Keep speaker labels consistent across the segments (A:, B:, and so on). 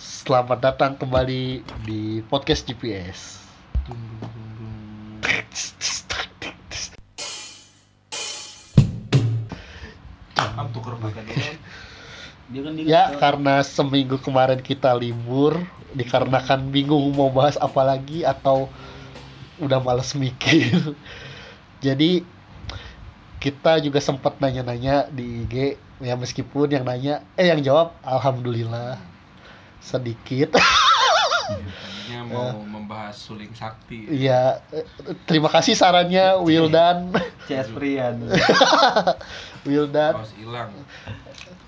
A: Selamat datang kembali di podcast GPS.
B: Kan
A: Ya, karena seminggu kemarin kita libur, dikarenakan bingung mau bahas apa lagi atau udah males mikir. Jadi kita juga sempat nanya-nanya di IG, ya meskipun yang nanya, eh yang jawab alhamdulillah sedikit.
B: Tadinya mau membahas suling sakti.
A: Iya, eh, terima kasih sarannya Wildan.
C: CS Prian.
A: Wildan,
B: Kaos hilang.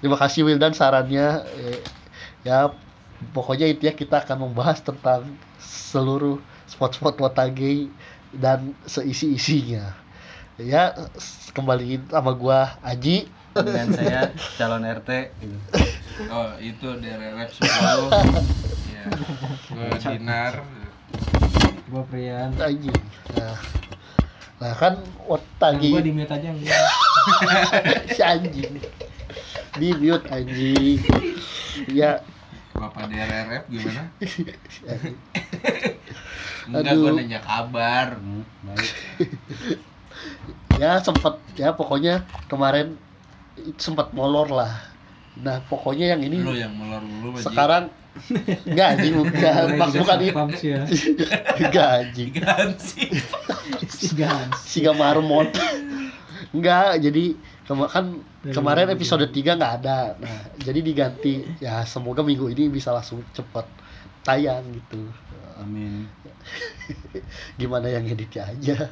A: terima kasih Wildan sarannya. Eh, ya, pokoknya intinya kita akan membahas tentang seluruh spot-spot Watage dan seisi-isinya. Ya, kembaliin sama gua Aji.
C: Dan saya calon RT.
B: Oh, itu dari rep 10. Iya. Gue Dinar.
D: gua Prian
A: Aji. Nah, nah kan
D: gua
A: Watage
D: di mute aja enggak
A: si anjing. Di mute anjing. Ya,
B: Bapak DRRF gimana? Enggak, gue nanya kabar.
C: Hmm, baik.
A: ya sempat ya pokoknya kemarin sempat molor lah nah pokoknya yang ini
B: Lu yang melor dulu,
A: sekarang enggak anjing bukan. Maksud bukan itu.
D: sih
A: enggak anjing. Siga marmot. Enggak jadi kema- kan kemarin episode 3 nggak ada. Nah jadi diganti. Ya semoga minggu ini bisa langsung cepet tayang gitu.
C: Amin.
A: gimana yang editnya aja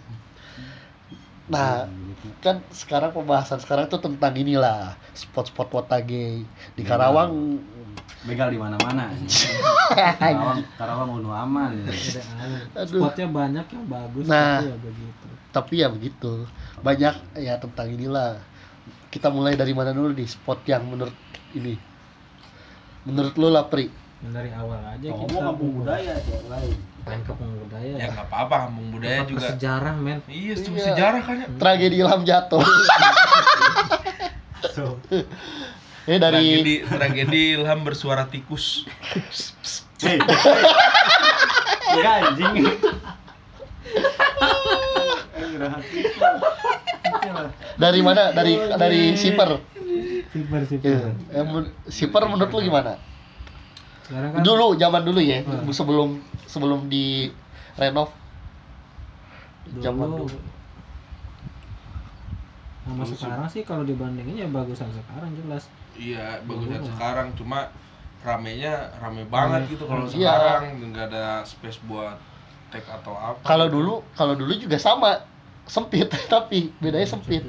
A: nah kan sekarang pembahasan sekarang tuh tentang inilah spot-spot Watage di Karawang
C: Begal di mana-mana. Karawang, Karawang udah aman. ya.
D: Spotnya banyak yang bagus
A: Nah.
D: tapi ya begitu
A: tapi ya begitu banyak ya tentang inilah kita mulai dari mana dulu di spot yang menurut ini menurut lu lah Pri
D: dari awal aja
C: Ngomong
D: kita
C: kampung budaya yang lain.
D: Main kampung budaya
B: Ya enggak apa-apa, kampung budaya
D: Tempat
B: juga.
D: bersejarah men
B: Iya, itu
A: Iya.
B: sejarah kan ya.
A: tragedi ilham jatuh
D: so,
A: ini dari
B: Tragedi, tragedi Ilham bersuara tikus.
C: Hei. Ya anjing.
A: dari mana dari dari Siper
D: super super
A: ya. Siper menurut lu gimana
D: sekarang kan
A: dulu zaman dulu ya.
D: Hmm.
A: sebelum sebelum di renov. Zaman
D: dulu.
A: Dulu
D: sama
B: Dulu
D: sekarang sih kalau dibandingin ya bagusan sekarang jelas.
B: Iya, bagusan
D: Dulu.
B: sekarang. Cuma ramenya rame banget
D: Rame.
B: gitu kalau
A: Iya.
B: sekarang. Nggak ada space buat tag atau apa.
A: kalau dulu kalau dulu juga sama. Sempit tapi bedanya sempit.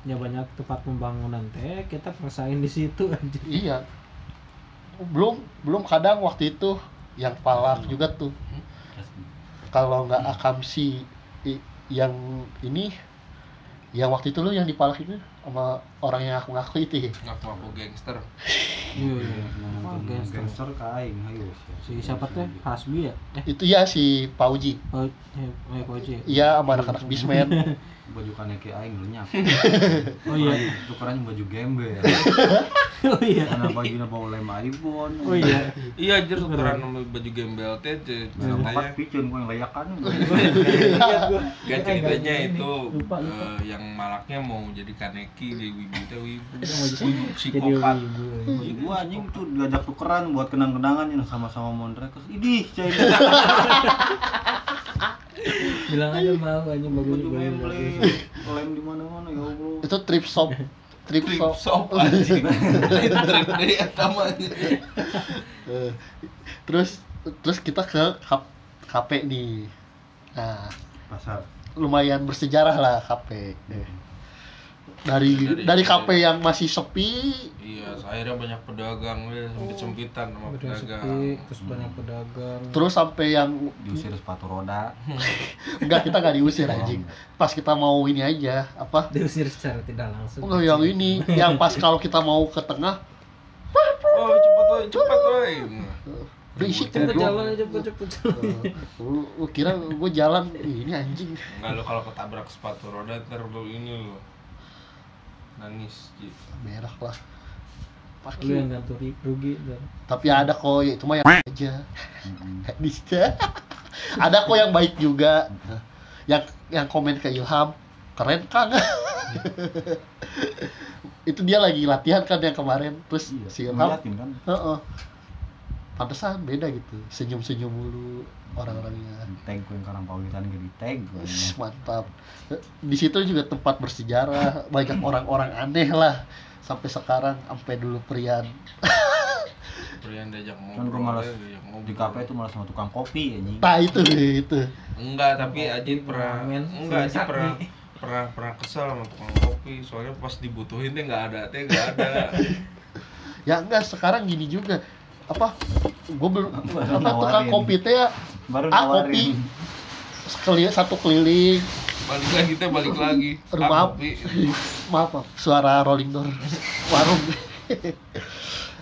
D: ya banyak tempat pembangunan teh kita persain di situ aja
A: iya belum belum kadang waktu itu yang palak juga tuh. Kalau nggak akamsi i- yang ini yang waktu itu lu yang dipalak itu sama orang yang aku ngaku itu ya?
B: ngaku-ngaku gangster.
D: iya iya
C: Nah,
D: Oh, gangster.
C: Gangster kain, ayo.
D: si siapa teh Hasbi ya? Eh.
A: Itu ya si Pauji.
D: Oh eh eh Koji
A: iya sama anak-anak bismen
C: Baju kaneki aing lenyap.
D: oh iya.
C: Tukeran baju gembel.
D: oh iya.
C: Karena bajunya bawa lem iPhone.
D: oh iya.
B: Iya, anjir tukeran sama baju gembel teh ce- ceritanya.
C: empat picun gua yang layakan.
B: Gak ceritanya itu eh, yang malaknya mau jadi kaneki di wibu teh wibu Wibu psikopat
D: wibu
C: anjing tuh diajak tukeran buat kenang-kenangan yang sama-sama Mondrek. Idih, cai.
D: bilang aja mau aja bagus bagus
C: Lem di mana-mana ya Allah.
A: itu trip shop trip
B: Trip
A: shop
B: shop anjing trip deh atama
A: Eh, terus terus kita ke KP nih nah
C: Pasar.
A: lumayan bersejarah lah KP dari
B: Dari-
A: dari KP yang masih sepi.
B: Iya, akhirnya banyak pedagang deh sempit-sempitan sama
D: Udah
B: pedagang.
D: sepi terus banyak pedagang.
A: Terus sampai yang
C: Diusir sepatu roda.
A: enggak kita nggak diusir anjing. Pas kita mau ini aja apa?
D: Diusir secara tidak langsung.
A: Oh, yang ini yang pas kalau kita mau ke tengah.
B: Oh, cepet woy, cepet woy
A: berisik
D: cepet jalan cepet cepet
A: Eh, lu, lu kira gue jalan. Ini anjing.
B: Enggak lo kalau ketabrak sepatu roda ntar lo ini lo nangis Ji.
A: merah lah
D: lu
A: you.
D: yang ganti ri- rugi dan
A: tapi ada kok ya, itu mah yang aja bisa ada kok yang baik juga yang yang komen ke Ilham keren kang itu dia lagi latihan kan yang kemarin terus
C: Iya,
A: si Ilham
C: kan.
A: Heeh. Pantesan beda gitu. Senyum-senyum mulu orang-orangnya.
C: Tag gue yang karang pawitan gak di tag gue.
A: Mantap. Di situ juga tempat bersejarah, banyak orang-orang aneh lah. Sampai sekarang, sampai dulu Prian.
B: Prian diajak
C: Kan gue
B: ngobrol
C: malas
B: ya, diajak ngobrol.
C: di kafe itu malah sama tukang kopi anjing.
A: Nah itu itu.
B: Enggak, tapi Ajit pernah enggak
D: Sakti.
B: pernah pernah pernah kesel sama tukang kopi soalnya pas dibutuhin teh nggak ada teh nggak ada
A: Ya enggak sekarang gini juga. Apa? Gue belum apa tukang kopi teh ya?
C: Baru
A: ah kopi. Sekeliling satu keliling.
B: Balik lagi teh balik lagi.
A: Rumah
B: Ah,
A: maaf, maaf. Suara rolling door. Warung.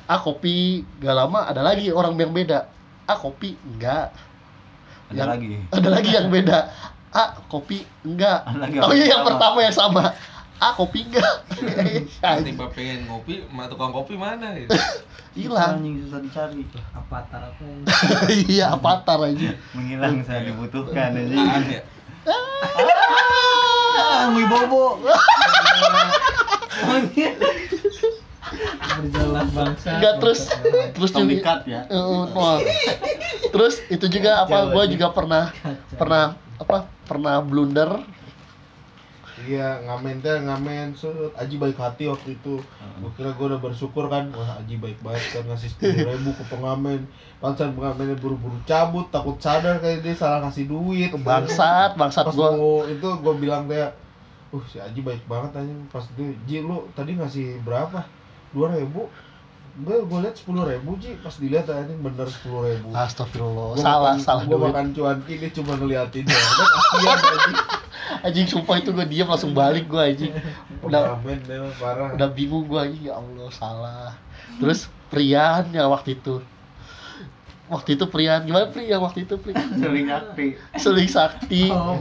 A: Ah kopi. Gak lama ada lagi orang yang beda. Ah kopi. Enggak.
C: Ada
A: Yang-
C: lagi.
A: ada lagi yang beda. Ah kopi. Enggak.
C: Ada lagi
A: oh iya yang pertama yang sama ah kopi enggak.
B: Tiba pengen ngopi sama tukang kopi mana ya?
A: Hilang.
C: Anjing susah dicari.
D: avatar apa yang
A: iya avatar aja.
C: Menghilang saya dibutuhkan
B: ya
C: Ah, Mui bobo.
D: berjalan bangsa.
A: Enggak terus terus juga
C: ya.
A: Eh, wah. terus itu juga apa? Gue juga pernah pernah apa? Pernah blunder
E: Iya, ngamen teh ngamen set Aji baik hati waktu itu. Gue kira gue udah bersyukur kan, wah Aji baik banget kan ngasih sepuluh ribu ke pengamen. Pansan pengamennya buru-buru cabut, takut sadar kayak dia salah ngasih duit.
A: bangsat bangsat gue
E: itu gue bilang kayak, uh si Aji baik banget aja. Pas itu, Ji lu tadi ngasih berapa? Dua ribu. Gue gue liat sepuluh ribu Ji, pas dilihat aja bener sepuluh ribu.
A: Astagfirullah, salah, salah
E: Gue makan cuanki, dia cuma ngeliatin ya. Kasihan.
A: Anjing sumpah itu gue diam langsung balik gue anjing. Udah
E: parah.
A: udah bingung gue anjing ya Allah salah. Terus Prian ya waktu itu. Waktu itu Prian gimana Pri yang waktu itu Pri?
C: Sering aktif.
A: Seling sakti.
D: oh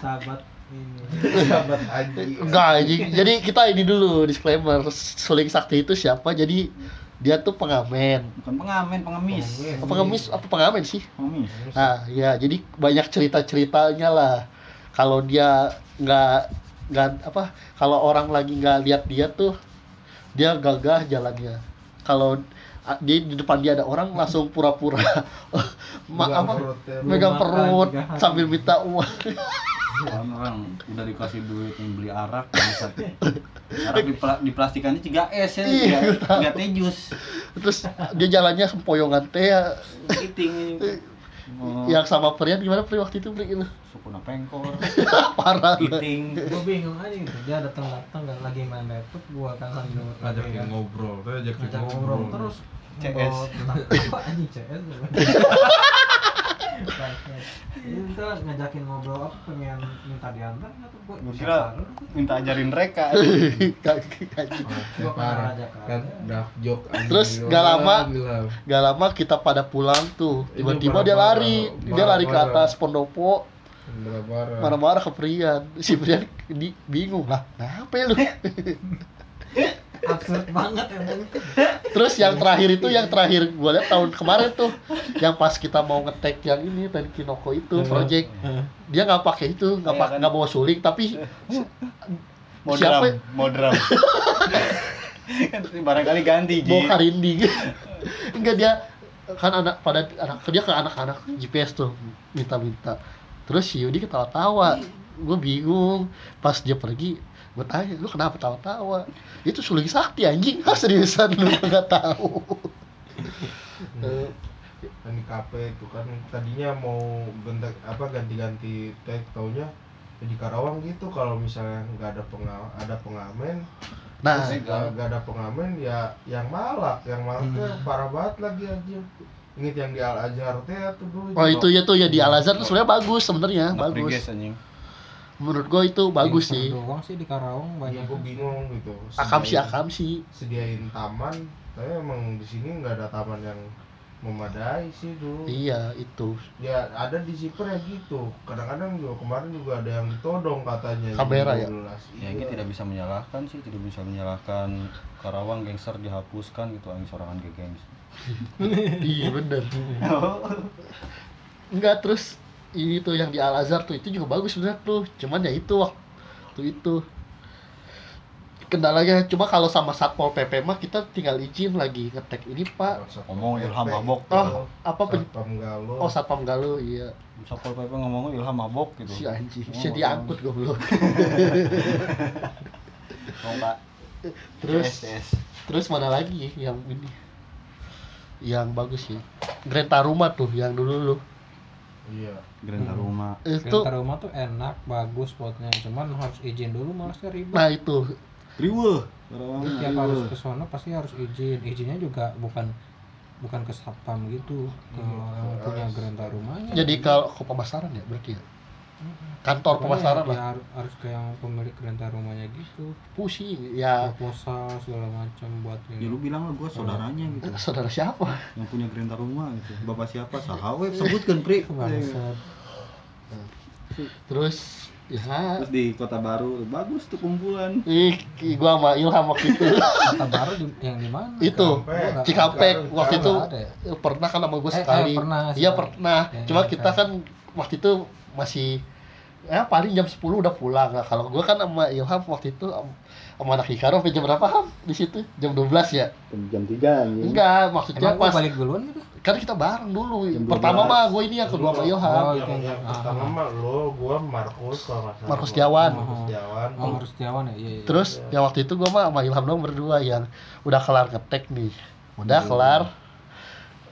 D: sahabat ini
E: sahabat Aji
A: Enggak anjing. Jadi kita ini dulu disclaimer. Seling sakti itu siapa? Jadi dia tuh pengamen.
C: Bukan pengamen, pengemis.
A: Apa pengemis? Apa pengamen sih?
C: Pengemis.
A: Nah, ya jadi banyak cerita-ceritanya lah. Kalau dia nggak nggak apa, kalau orang lagi nggak lihat dia tuh, dia gagah jalannya. Kalau di, di depan dia ada orang langsung pura-pura ma-
E: Megang
A: apa
E: perutnya.
A: megang perut sambil minta uang
C: Orang orang udah dikasih duit yang beli arak bangsat. Arak di, pla- di plastikannya 3 S ya,
A: Iya, gua
C: 3 teh jus.
A: terus dia jalannya sempoyongan teh ya.
C: Kiting. Oh,
A: yang sama Prian gimana Pri waktu itu Pri itu
C: suku pengkor.
A: parah
C: Kiting.
D: gue bingung aja gitu dia datang datang nggak lagi main laptop gua kan sambil
B: ngajakin ngobrol tuh
D: ngajak
B: ngobrol
D: terus
C: CS.
D: tentang apa anjing CS Itu ngajakin ngobrol apa pengen minta diantar atau gua
C: Gua kira minta ajarin mereka.
A: Terus gak lama. Gak lama kita pada pulang tuh. Tiba-tiba dia lari. Dia lari ke atas pendopo.
E: Marah-marah.
A: Marah-marah ke Prian. Si Prian di, bingung lah. Kenapa ya lu?
D: absurd banget emang
A: Terus yang terakhir itu yang terakhir gue lihat tahun kemarin tuh yang pas kita mau ngetek yang ini tadi Kinoko itu project dia nggak pakai itu nggak
C: Iya
A: pak
C: kan?
A: nggak bawa suling tapi
C: Mau
A: Siapa?
C: drum, mau drum. Kan Barangkali ganti, Ji.
A: bawa karinding enggak dia kan anak pada anak dia ke anak-anak GPS tuh minta-minta terus si Yudi ketawa-tawa gue bingung pas dia pergi gue tanya lu kenapa tawa-tawa? Itu suling sakti anjing. Ah seriusan? Lu nggak tahu.
E: Kan di kafe itu kan tadinya mau ganti apa ganti-ganti tag taunya ya di Karawang gitu. Kalau misalnya nggak ada penga ada pengamen
A: nah
E: nggak ada pengamen ya yang malak yang malak
A: Hmm.
E: parah banget lagi aja inget yang di Al Azhar teh tuh dulu
A: oh itu ya tuh ya di Al Azhar tuh sebenarnya bagus sebenarnya bagus.
C: Anjing.
A: Menurut gue itu bagus sih.
D: doang sih di Karawang
E: banyak
D: banyak.
E: gue bingung gitu.
A: Akam sih akam sih.
E: sediain taman tapi emang di sini nggak ada taman yang memadai sih dulu
A: iya itu.
E: Ya ada di zipper ya gitu. Kadang-kadang juga kemarin juga ada yang ditodong katanya
A: Kamera ya?
E: 12.
C: ya ini
E: Iya.
C: tidak bisa menyalahkan sih tidak bisa menyalahkan Karawang gangster dihapuskan gitu angin sorangan ke gengs
A: iya bener. Enggak terus ini tuh yang di Al Azhar tuh itu juga bagus bener tuh. Cuman ya itu waktu itu. Kendalanya cuma kalau sama satpol pp mah kita tinggal izin lagi ngetek ini pak.
E: Satpol
C: Ngomong
E: PP
C: Ilham
E: gitu.
C: mabok.
A: oh apa pen
E: Satpam
A: oh satpam galuh iya.
C: Sapol PP ngomongnya Ilham mabok gitu.
A: Si anjing
C: Oh,
A: si diangkut goblok.
C: Oh, Pak.
A: terus
C: CS.
A: terus mana lagi yang ini? Yang bagus sih. Greta Rumah tuh yang dulu lu
E: Iya.
C: Gerenda rumah.
A: itu
D: Kereta rumah tuh enak, bagus spotnya. Cuman harus izin dulu malasnya ribet.
A: nah itu
C: Riwe.
D: Tiap harus ke sono pasti harus izin. Izinnya juga bukan bukan ke satpam gitu, ke yang punya gerenta rumahnya.
A: jadi kalau ke pemasaran ya berarti ya kantor pemasaran
D: ya,
A: lah
D: ya har- harus ke yang pemilik gerenta rumahnya gitu.
A: pusing ya
D: Proposal segala macam buat
C: Ya lu
D: ini.
C: bilang lah gua saudaranya gitu.
A: saudara siapa
C: Yang punya gerenda rumah gitu. Bapak siapa? Sahawe sebutkan, Pri.
D: Bangsat.
A: terus ya
C: Terus di Kota Baru bagus tuh kumpulan.
A: ih gua sama Ilham waktu itu
D: Kota baru di, yang di mana?
A: itu
D: Gua
A: Cikampek waktu itu
D: ya?
A: pernah kan sama gue
D: Eh, eh,
A: sekali
D: pernah
A: iya pernah
D: Ya,
A: cuma
D: ya,
A: kita kan waktu itu masih ya paling jam 10 udah pulang nah, kalau gue kan sama Ilham waktu itu am- sama anak Hikaru sampai jam berapa ham di situ jam 12 ya
C: Jam 3
A: enggak maksudnya
D: Emang
A: pas
D: balik duluan gitu?
A: kan kita bareng dulu
C: Jam
A: pertama
C: 12.
A: mah gue ini yang kedua sama
E: Lu-
A: Ilham
D: Oh,
E: yang,
D: yang-
E: yang
D: ah,
E: pertama
D: ah.
E: mah lo, gua Markus salah.
A: Markus Setiawan.
E: Markus Setiawan.
D: Oh, harus Setiawan ya? Iya, iya.
A: terus yang waktu itu gue mah sama Ilham dong berdua yang udah kelar ngetek nih udah kelar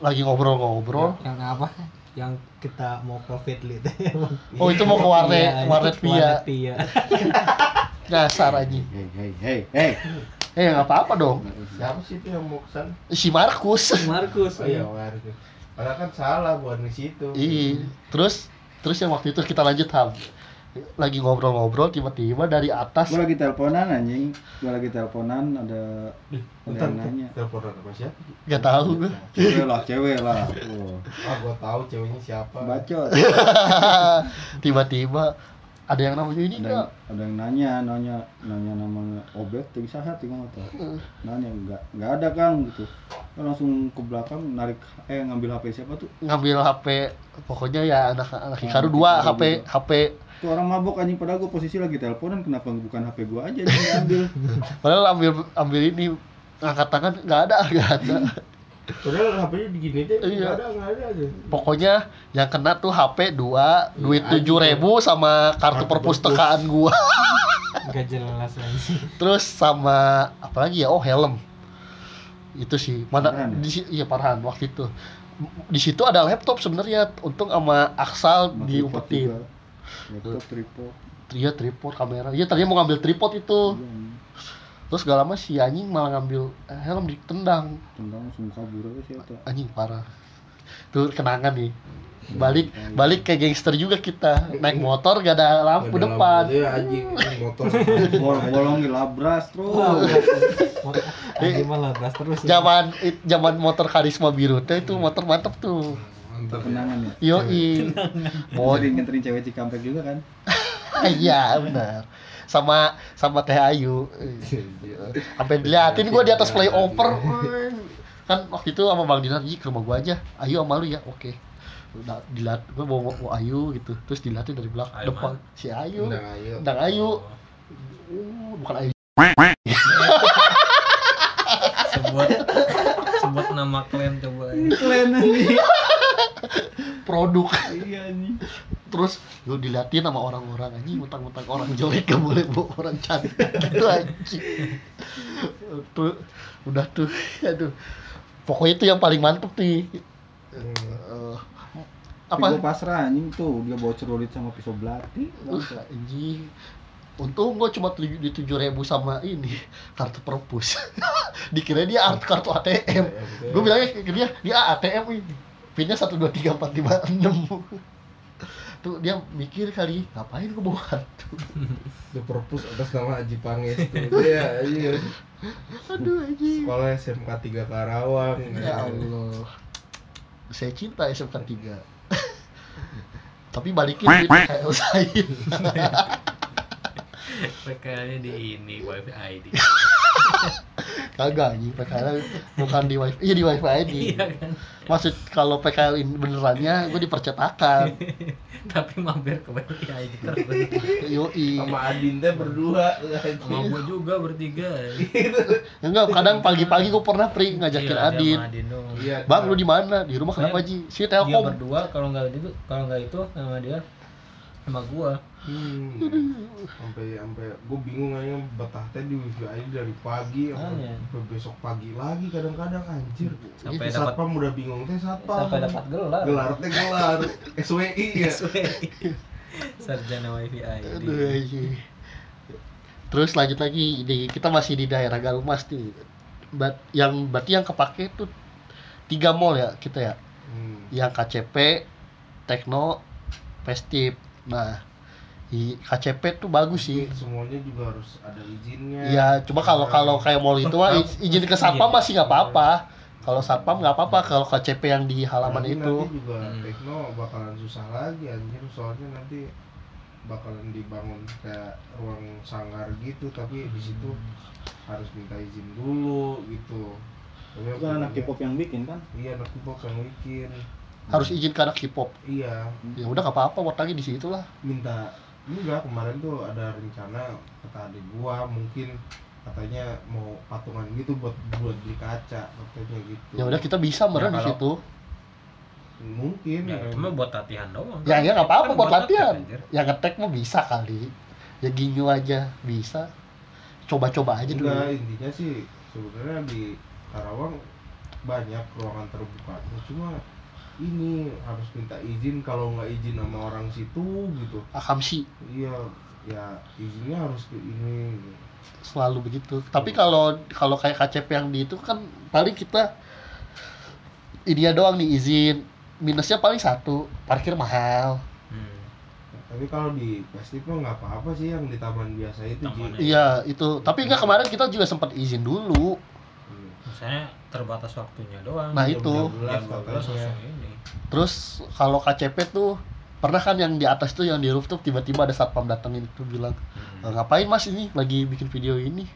A: lagi ngobrol-ngobrol
D: Yang apa? Yang kita mau covid lit.
A: oh itu mau ke warnet
D: Iya,
A: warnet
D: Warnet Via.
A: dasar aja
C: Hei, hei, hei, hei.
A: eh nggak apa-apa dong
E: Siapa sih itu yang mau kesan?
A: si Markus
D: Markus.
E: Oh iya, Markus. Padahal kan salah buat di situ.
A: Iya. Terus terus yang waktu itu kita lanjut ham. Lagi ngobrol-ngobrol tiba-tiba dari atas
C: Gua lagi teleponan anjing. Gua lagi teleponan ada ada
E: Bentar,
C: yang nanya.
E: telepon sama siapa?
A: nggak tahu gue.
C: Cewek lah, cewek lah. Oh,
E: Ah, gua tahu ceweknya siapa.
C: bacot.
A: tiba-tiba ada yang namanya ini
C: ada yang,
A: enggak?
C: ada yang nanya nanya nanya nama obet tuh bisa hati nggak tahu nanya nggak nggak ada kang gitu kan langsung ke belakang narik eh ngambil hp siapa tuh
A: ngambil HP pokoknya ya anak anak Hikaru dua HP
C: dua.
A: HP
C: tuh orang mabok anjing padahal gue posisi lagi teleponan kenapa bukan hp gue aja yang diambil
A: padahal ambil ambil ini angkat tangan nggak ada nggak ada
E: Padahal HP-nya digini deh,
A: Iya.
E: nggak ada, nggak ada aja.
A: pokoknya yang kena tuh HP dua duit
E: Iya,
A: tujuh ribu sama kartu
E: Kartu
A: perpustakaan gua
D: Gak jelas lagi.
A: terus sama apa lagi ya oh helm itu sih mana
C: Parhan ya?
A: di si- iya parhan waktu itu di situ ada laptop sebenarnya untung sama Aksal diumpetin.
C: Laptop tripod.
A: Iya tripod kamera. Iya tadinya mau ngambil tripod itu.
C: Iya,
A: terus gak lama si anjing malah ngambil eh, helm ditendang
C: tendang. Langsung kabur aja sih eta.
A: anjing parah. Tuh kenangan nih. Balik balik ke gangster juga kita. Naik motor gak ada lampu
E: Nggak ada
A: depan.
E: lampu. Dia, anjing motor.
C: bolong-bolong dilabras terus.
D: Anjing malah beras terus. ya.
A: zaman zaman motor karisma biru teh itu motor mantep tuh
E: Mantap.
C: kenangan ya?
A: Yoi mau
C: nganterin nganterin cewek Cikampek juga kan?
A: Iya benar. Sama sama Teh Ayu. Sampai diliatin gue di atas flyover. Kan waktu itu sama Bang Dinar "Ji, ke rumah gue aja. Ayu sama lu ya. Oke. Udah dilihat gue bawa, bawa Ayu gitu. Terus dilihatin dari belakang
B: Ayu
A: depan. si Ayu.
E: Udah ayo.
A: Ndang Ayu. Uh, bukan Ayu.
B: Sebut sebut nama klien coba.
C: Keren anjing
A: produk.
C: Iya anjing.
A: Terus gue diliatin sama orang-orang anjing mentang-mentang orang jelek gak boleh bawa orang cantik gitu anjing. Tuh udah tuh aduh. Pokoknya itu yang paling mantep nih. Eh,
C: apa
A: apa?
C: gue pasrah anjing tuh. Dia bawa celurit sama pisau belati
A: uh, anjing. Untung gue cuma tujuh di tujuh ribu sama ini kartu perpus. Dikira dia art kartu ATM gue bilangnya ke dia dia ATM ini pinnya satu dua tiga empat lima enam. Tuh dia mikir kali ngapain gue bawa kartu
E: The Purpose atas nama Aji Pangestu. Iya, iya.
A: aduh anjing
E: Sekolah SMK 3 Karawang.
A: ya Allah. Saya cinta SMK 3 tapi balikin di PKL saya
F: PKL-nya di ini wifi ID
A: kagak anjing. PKL bukan di wifi. Iya di wifi ini
F: iya kan.
A: Maksud kalau PKL ini benerannya gue dipercetakan.
F: Tapi mampir ke wifi terus.
A: Yoi
E: sama Adin teh berdua.
F: Sama gue juga bertiga.
A: Enggak kadang pagi-pagi gue pernah pri ngajakin
F: Iya, dia
A: Adin.
F: sama Adin doang.
E: iya
A: bang lu di mana? Di rumah kenapa
F: Saya-
A: Ji? Si
F: dia
A: telkom
F: berdua kalau nggak itu kalau nggak itu sama dia sama gua.
E: Hmm. sampai sampai gue bingung aja betah teh di wifi aja dari pagi sampai
F: Makanya.
E: sampai besok pagi lagi kadang-kadang anjir.
F: Sampai
A: Itu
F: dapat
E: satpam udah bingung teh satpam.
F: sampai dapat gelar.
E: Gelar teh gelar. SWI ya.
F: Sarjana wifi
A: Aduh,
F: ID
A: anjing. terus lanjut lagi di kita masih di daerah Galumas nih. Bat, yang berarti yang kepake tuh tiga mall ya kita ya?
E: Hmm.
A: yang KCP Tekno Festip nah di KCP tuh bagus sih
E: semuanya juga harus ada izinnya
A: Iya, cuma kalau kalau kayak mall itu mah i- izin ke satpam masih nggak apa-apa. Kalau satpam nggak apa-apa. Kalau KCP yang di halaman
E: Nanti-
A: itu,
E: nanti juga
F: Hmm.
E: Tekno bakalan susah lagi anjir soalnya nanti bakalan dibangun kayak ruang sanggar gitu tapi di situ harus minta izin dulu gitu Tapi
C: Itu kan anak K-pop yang bikin kan?
E: iya anak K-pop yang bikin
A: harus izin ke anak K-pop.
E: iya
A: Ya udah nggak apa-apa, buat lagi di situ lah.
E: minta enggak kemarin tuh ada rencana kata adik gua mungkin katanya mau patungan gitu buat buat beli kaca katanya gitu
A: Ya udah kita bisa meren di
F: kalau-
A: situ.
E: mungkin
F: ya itu mah buat latihan doang
A: Ya ya nggak apa-apa
F: Kan
A: buat latihan.
F: anjir.
A: Yang ngetek mah bisa kali. Ya ginyu aja bisa. Coba-coba aja dulu.
E: enggak intinya sih sebenarnya di Karawang banyak ruangan terbuka cuma ini harus minta izin kalau nggak izin sama orang situ gitu
A: Akamsi
E: iya ya izinnya harus ke ini
A: selalu begitu. Tapi kalau kalau kayak KCP yang di itu kan paling kita ini doang nih izin. Minusnya paling satu, parkir mahal.
F: Hmm.
E: tapi kalau di festival nggak apa-apa sih yang di taman biasa itu
F: Taman
E: Ji.
A: Iya itu. Tapi enggak kemarin kita juga sempat izin dulu.
E: Hmm.
F: misalnya terbatas waktunya doang
A: Nah, itu.
E: 12
F: jam 12
E: katanya.
F: langsung ini.
A: Terus kalau KCP tuh pernah kan yang di atas tuh yang di rooftop tiba-tiba ada satpam datengin itu bilang "E, ngapain mas ini? Lagi bikin video ini.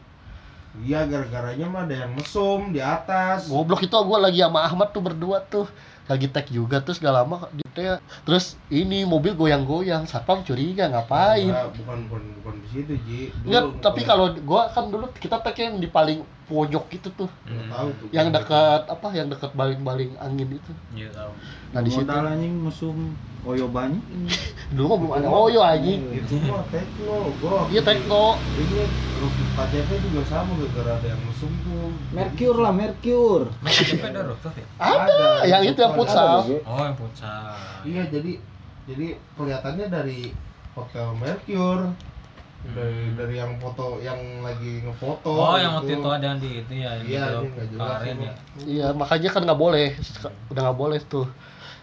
E: Iya gara-garanya mah ada yang mesum di atas.
A: Goblok itu gua lagi sama Ahmad tuh berdua tuh. Lagi tag juga terus gak lama dia terus ini mobil goyang-goyang satpam curiga ngapain?
E: Enggak, bukan bukan bukan di situ Ji. Dulu
A: Enggak, tapi kalau gua kan dulu kita tag yang di paling pojok gitu tuh.
E: Nggak tahu tuh
A: yang dekat apa yang dekat baling-baling angin itu.
F: Iya tahu.
A: Nah di situ.
C: Modal anjing mesum oyo banyak.
A: dulu mah belum ada oyo anjing.
E: Itu mah tekno bro
A: iya tekno.
E: Ini rooftop KCP juga sama gara-gara ada yang mesum tuh
C: Mercure lah, Mercure.
F: Mas KCP ada rooftop ya?
A: Ada yang itu yang futsal.
F: oh yang futsal.
E: Iya jadi jadi kelihatannya dari hotel Mercure dari
F: Hmm.
E: dari yang foto yang lagi ngefoto
F: oh yang waktu
E: gitu.
F: itu ada yang di itu ya
E: Iya,
F: gitu kemarin ya
A: Iya, makanya kan nggak boleh. Udah nggak boleh tuh.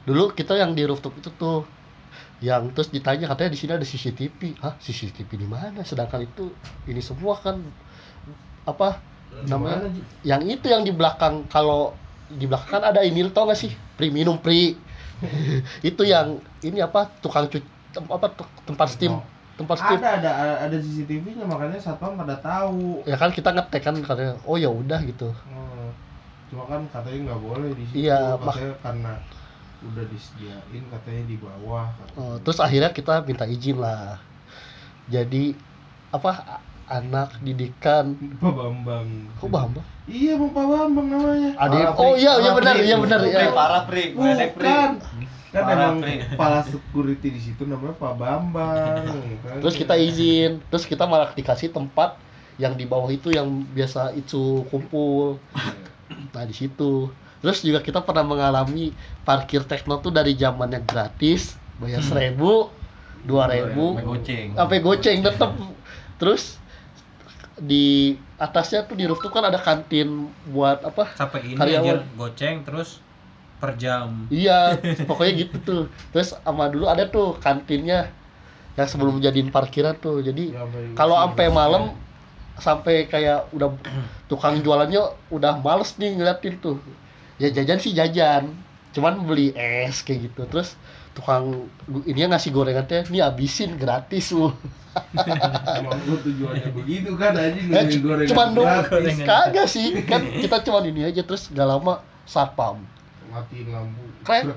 A: Dulu kita yang di rooftop itu tuh yang terus ditanya katanya di sini ada CCTV. Hah, CCTV di mana? Sedangkan itu ini semua kan apa namanya? Yang itu yang di belakang kalau di belakang kan ada ini tau gak sih? Pri minum pri. itu yang ini apa? Tukang cuci apa tempat steam tempat
E: ada ada ada CCTV-nya makanya satpam pada tahu
A: ya kan kita ngetek kan katanya oh ya udah gitu
E: Hmm. cuma kan katanya nggak boleh di situ
A: Iya, mak-
E: katanya karena udah disediain katanya di bawah katanya.
A: Oh, terus akhirnya kita minta izin lah. Jadi apa anak didikan
E: Pak Bambang
A: kok Bambang?
E: iya Bang Pak Bambang namanya
A: Adik
E: Parah,
A: oh iya iya benar iya benar ya.
G: parah pri
E: bukan kan emang kepala security di situ namanya Pak Bambang kan.
A: Terus kita izin, terus kita malah dikasih tempat yang di bawah itu yang biasa itu kumpul. Nah di situ. Terus juga kita pernah mengalami parkir tekno tuh dari zamannya gratis, bayar seribu, dua ribu,
G: Sampai goceng
A: sampai goceng tetep. Terus di atasnya tuh di rooftop kan ada kantin buat apa
F: sampai ini
A: Karyawan.
F: aja goceng terus per jam
A: Iya, pokoknya gitu tuh. Terus sama dulu ada tuh kantinnya yang sebelum jadiin parkiran tuh. Jadi
E: Ya,
A: kalau sampai malam sampai kayak udah tukang jualannya udah males nih ngeliatin tuh. Ya jajan sih jajan. cuman beli es kayak gitu terus tukang ini ngasih gorengan teh ini habisin gratis lu
E: Emang lu tujuannya begitu kan aja
A: Eh,
E: gorengan
A: cuman dong
E: gratis.
A: kagak sih. Kan kita cuman ini aja terus gak lama satpam.
E: Matiin lampu.
A: Krek.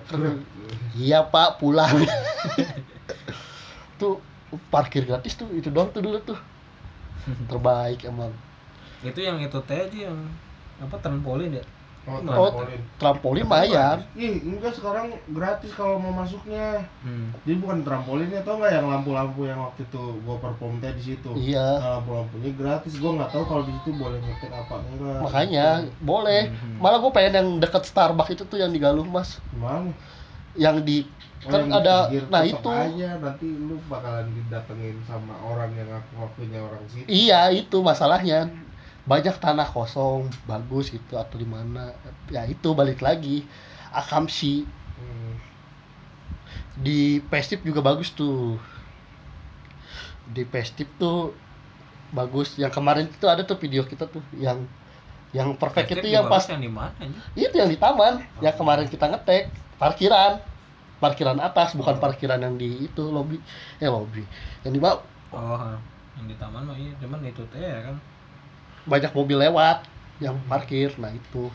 A: iya pak pulang. Tuh parkir gratis tuh itu doang tuh dulu tuh. Terbaik emang.
D: Itu yang itu teh aja yang apa trampolin ya
E: oh,
A: Oh,
E: trampolin.
A: lumayan
E: ih enggak sekarang gratis kalau mau masuknya.
D: Hmm.
E: jadi bukan trampolinnya tau nggak yang lampu-lampu yang waktu itu gua perform teh di situ?
A: Iya.
E: Nah, lampu-lampunya gratis gua nggak tahu kalau di situ boleh nyetir apa enggak.
A: Makanya boleh.
D: Mhm.
A: malah gue pengen yang deket Starbucks itu tuh yang di Galuh mas.
E: Gimana
A: yang di
E: Oh,
A: kan ada nah itu.
E: aja nanti lu bakalan didatengin sama orang yang ngaku-ngakunya orang situ.
A: Iya itu masalahnya banyak tanah kosong bagus gitu atau di mana. Ya itu balik lagi. Akamsi.
E: Hmm.
A: di Pestip juga bagus tuh. Di Pestip tuh bagus. Yang kemarin itu ada tuh video kita tuh yang yang perfect
D: Plastik
A: itu yang pas
D: yang di mana
A: itu yang di taman. Yang kemarin kita ngetek parkiran. Parkiran atas bukan parkiran yang di itu lobby eh lobby yang di bawah.
D: Oh yang di taman mah iya cuman itu teh ya kan
A: banyak mobil lewat yang parkir. Nah itu.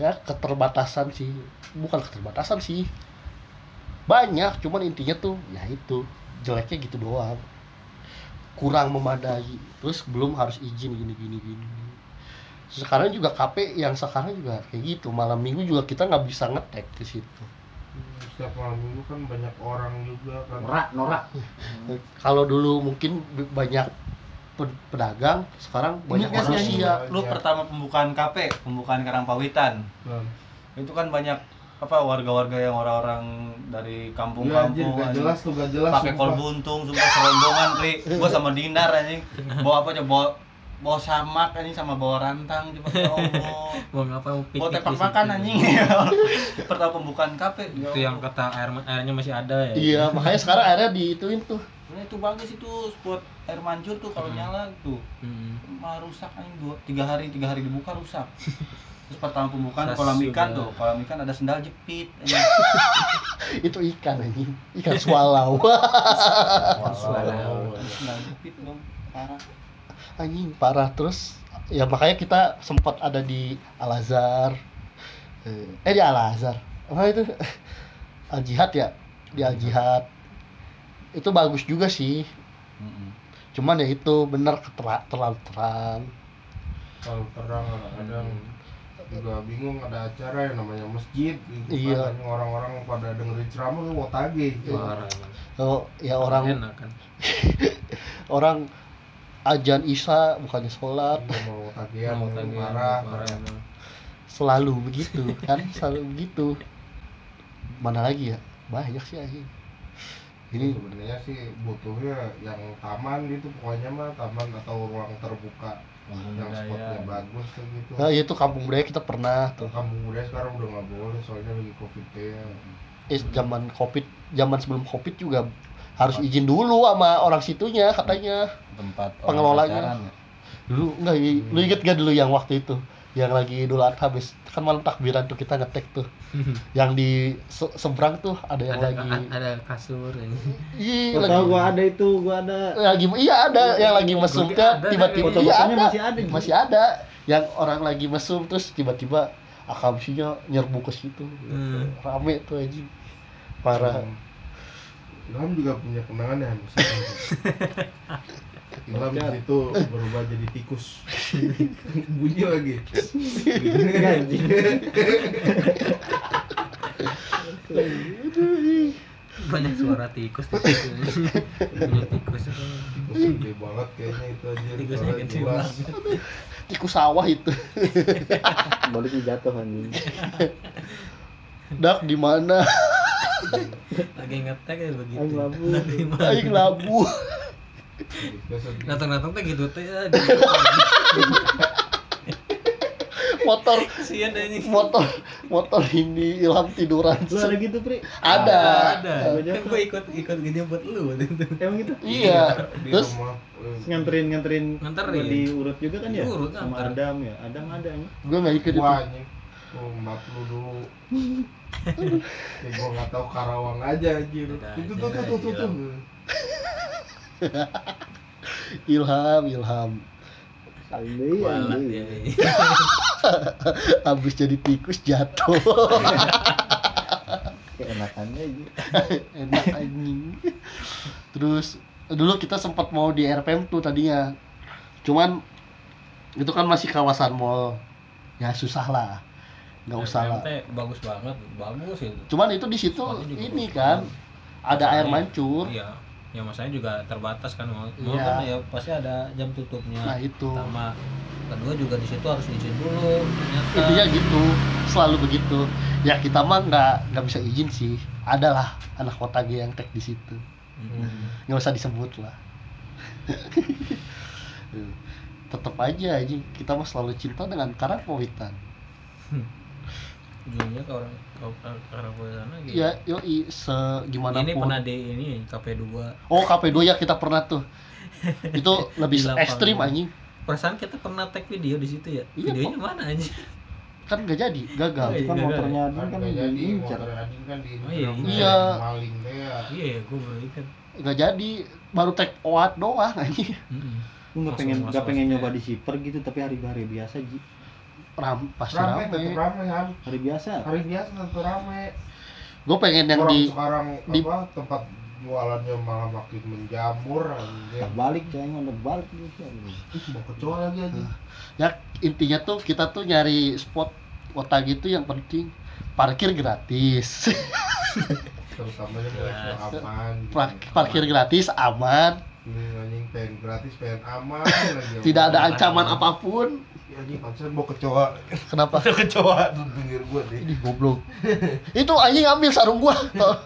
A: Ya keterbatasan sih. Bukan keterbatasan sih. Banyak cuman intinya tuh ya itu. Jeleknya gitu doang. Kurang memadai. Terus belum harus izin gini gini gini sekarang juga KP yang sekarang juga kayak gitu. Malam minggu juga kita nggak bisa ngetek di situ.
E: Setiap malam minggu kan banyak orang juga kan.
C: Norak norak.
A: Kalau dulu mungkin banyak pedagang sekarang banyak
E: kan sih,
A: manusia
E: anjing.
F: Lu pertama pembukaan KP, pembukaan Karangpawitan.
E: Nah,
F: Itu kan banyak apa warga-warga yang orang-orang dari
E: Iya anjir,
F: kampung-kampung
E: gak
F: anjing.
E: jelas tuh, gak jelas
F: pakai kol buntung sumpah serombongan pri gua sama Dinar anjing. Bawa apa aja? Bawa bawa samak anjing sama bawa rantang coba ya Allah
D: mau ngapa? Mau
F: bawa tepak
D: di
F: makan
D: situ.
F: anjing. Pertama pembukaan kafe ya
D: itu yang kata air airnya masih ada ya.
A: Iya makanya sekarang akhirnya diituin tuh
F: Nah, itu bagus itu spot air mancur tuh kalau nyala tuh.
D: Hmm.
F: malah rusak anjing dua tiga hari tiga hari dibuka rusak. Terus pertama pembukaan kolam ikan tuh kolam ikan ada sendal jepit
A: itu ikan anjing. Ikan swallow.
F: Ada sendal jepit dong parah.
A: Anjing parah. Terus ya makanya kita sempat ada di Al Azhar. Eh eh, di Al Azhar. Apa itu? Al Jihad ya? Di Al Jihad itu bagus juga sih. Cuman ya itu bener ketera- terlalu terang.
E: Kalau terang kadang juga bingung ada acara yang namanya masjid gitu
A: Iya.
E: kan. orang-orang pada dengerin ceramah lu mau tagih
D: parah. Emang.
A: oh, ya orang
D: enak kan?
A: orang ajan Isya bukannya sholat.
E: Iya, mau tagihan
D: Mau
E: marah
D: emang.
A: selalu begitu kan? Selalu begitu. Mana lagi ya? Banyak sih anjing
E: ini
A: ini
E: sebenarnya sih butuhnya yang taman gitu pokoknya mah taman atau ruang terbuka yang spotnya bagus tuh gitu.
A: Nah, itu kampung budaya kita pernah tuh.
E: Kampung budaya sekarang udah nggak boleh soalnya lagi covid ya.
A: Eh zaman covid zaman sebelum covid juga harus izin dulu sama orang situnya katanya.
F: Tempat
A: Pengelolanya.
F: pacaran ya.
A: dulu enggak lu inget gak dulu yang waktu itu yang lagi Idul Adha habis kan malam takbiran tuh kita ngetek tuh. Yang di se- seberang tuh ada yang
D: ada
A: lagi.
D: ada kasur
A: iya lagi
C: tahu gua ada itu, gua ada.
A: lagi iya ada yang lagi mesum
D: Gua
A: teh
D: ada,
A: tiba-tiba iya ada
C: masih ada.
A: masih ada. Yang orang lagi mesum terus tiba-tiba akamsinya nyerbu ke situ.
D: Hmm.
A: rame tuh aja parah.
E: Ilham juga punya kenangan ya Ilham di situ berubah jadi tikus. Bunyi lagi.
D: Banyak suara tikus di situ. Punya tikus. Itu
E: tikus gede banget kayaknya itu aja
D: Tikusnya gede
E: jelas.
A: tikus sawah itu.
C: Baliknya jatuh anjing.
A: dak di mana?
D: Lagi ngetek ya begitu.
C: Aing labu.
A: Aing labu.
E: Tikus.
D: Datang-datang teh gitu teh ya
A: motor
D: sian ini
A: motor motor ini ilham tiduran
C: Lu ada gitu, Pri?
A: ada
D: ada
C: Gua
D: kan gue ikut ikut gini buat lu
C: Emang gitu?
A: iya
E: di
A: terus
C: Nganterin nganterin
D: Nganterin.
C: diurut juga kan ya?
D: Diurut,
C: Sama. Adam ya. Adam ada emang.
A: gue nggak ikut itu
E: map lu dulu. Kayak gua nggak tahu Karawang aja anjir. Itu tuh tuh tuh tuh.
A: Ilham, Ilham.
C: Andai, andai.
A: Habis jadi tikus jatuh.
C: Keenakannya aja.
A: Enak anjing. Terus dulu kita sempat mau di RPM tuh tadinya. Cuman itu kan masih kawasan mall. Ya susah lah. nggak usah lah.
D: Bagus banget, bagus itu.
A: Cuman itu di situ ini kan
D: banget.
A: ada air mancur.
D: Iya. Ya masalahnya juga terbatas kan. Mall
A: Iya.
D: kan ya pasti ada jam tutupnya.
A: Nah itu.
D: Pertama, kedua juga di situ harus izin dulu. Ternyata.
A: Intinya gitu, selalu begitu. Ya kita mah nggak nggak bisa izin sih. Adalah anak kota G yang tek di situ.
D: Mm.
A: nggak usah disebut lah. Tetap aja anjing kita mah selalu cinta dengan Karapowitan.
D: Ujungnya ke orang ke ke arah sana gitu.
A: Ya, yoi segimana
D: Ini
A: pun.
D: pernah di ini KP2.
A: Oh, KP2 ya kita pernah tuh. Itu lebih ekstrim anjing.
D: Perasaan kita pernah tag video di situ ya.
A: Iya,
D: Videonya mana anjing?
A: Kan nggak jadi, gagal.
D: Oh, iya.
C: Kan
D: gagal.
C: motornya Adin
E: Kan
C: kan
E: jadi
C: diincar.
E: motor Adin kan di
D: Oh, iya.
A: Iya.
E: maling deh ya.
D: Iya ya, gue baru ikan.
A: Nggak jadi, baru take oat doang anjing.
C: Lu nggak
D: Langsung
C: pengen
D: masuk
C: nggak pengen nyoba di shipper gitu tapi hari-hari biasa Ji.
A: Ram, pasti
E: Rame,
A: rame.
E: tetep rame kan.
C: Hari biasa.
E: Hari biasa tentu rame.
A: Gue pengen yang
E: Orang
A: di
E: sekarang
A: di-
E: apa tempat jualannya malah makin menjamur anjir.
C: Balik ceng udah balik gitu.
E: Ih, mau kecoa lagi aja.
A: ya intinya tuh kita tuh nyari spot kota gitu yang penting parkir gratis.
E: Mulai
D: Jelas.
E: aman.
A: Par- parkir gratis aman,
E: Ini anjing pengen gratis, pengen aman
A: tidak ada
D: Aman,
A: ancaman
D: aman.
A: apa pun.
E: Ya, anjing pantesan mau kecoa.
A: Kenapa?
E: Ada kecoa tuh pinggir gua deh.
A: Ini goblok. Itu anjing ambil sarung gua.
E: Kalau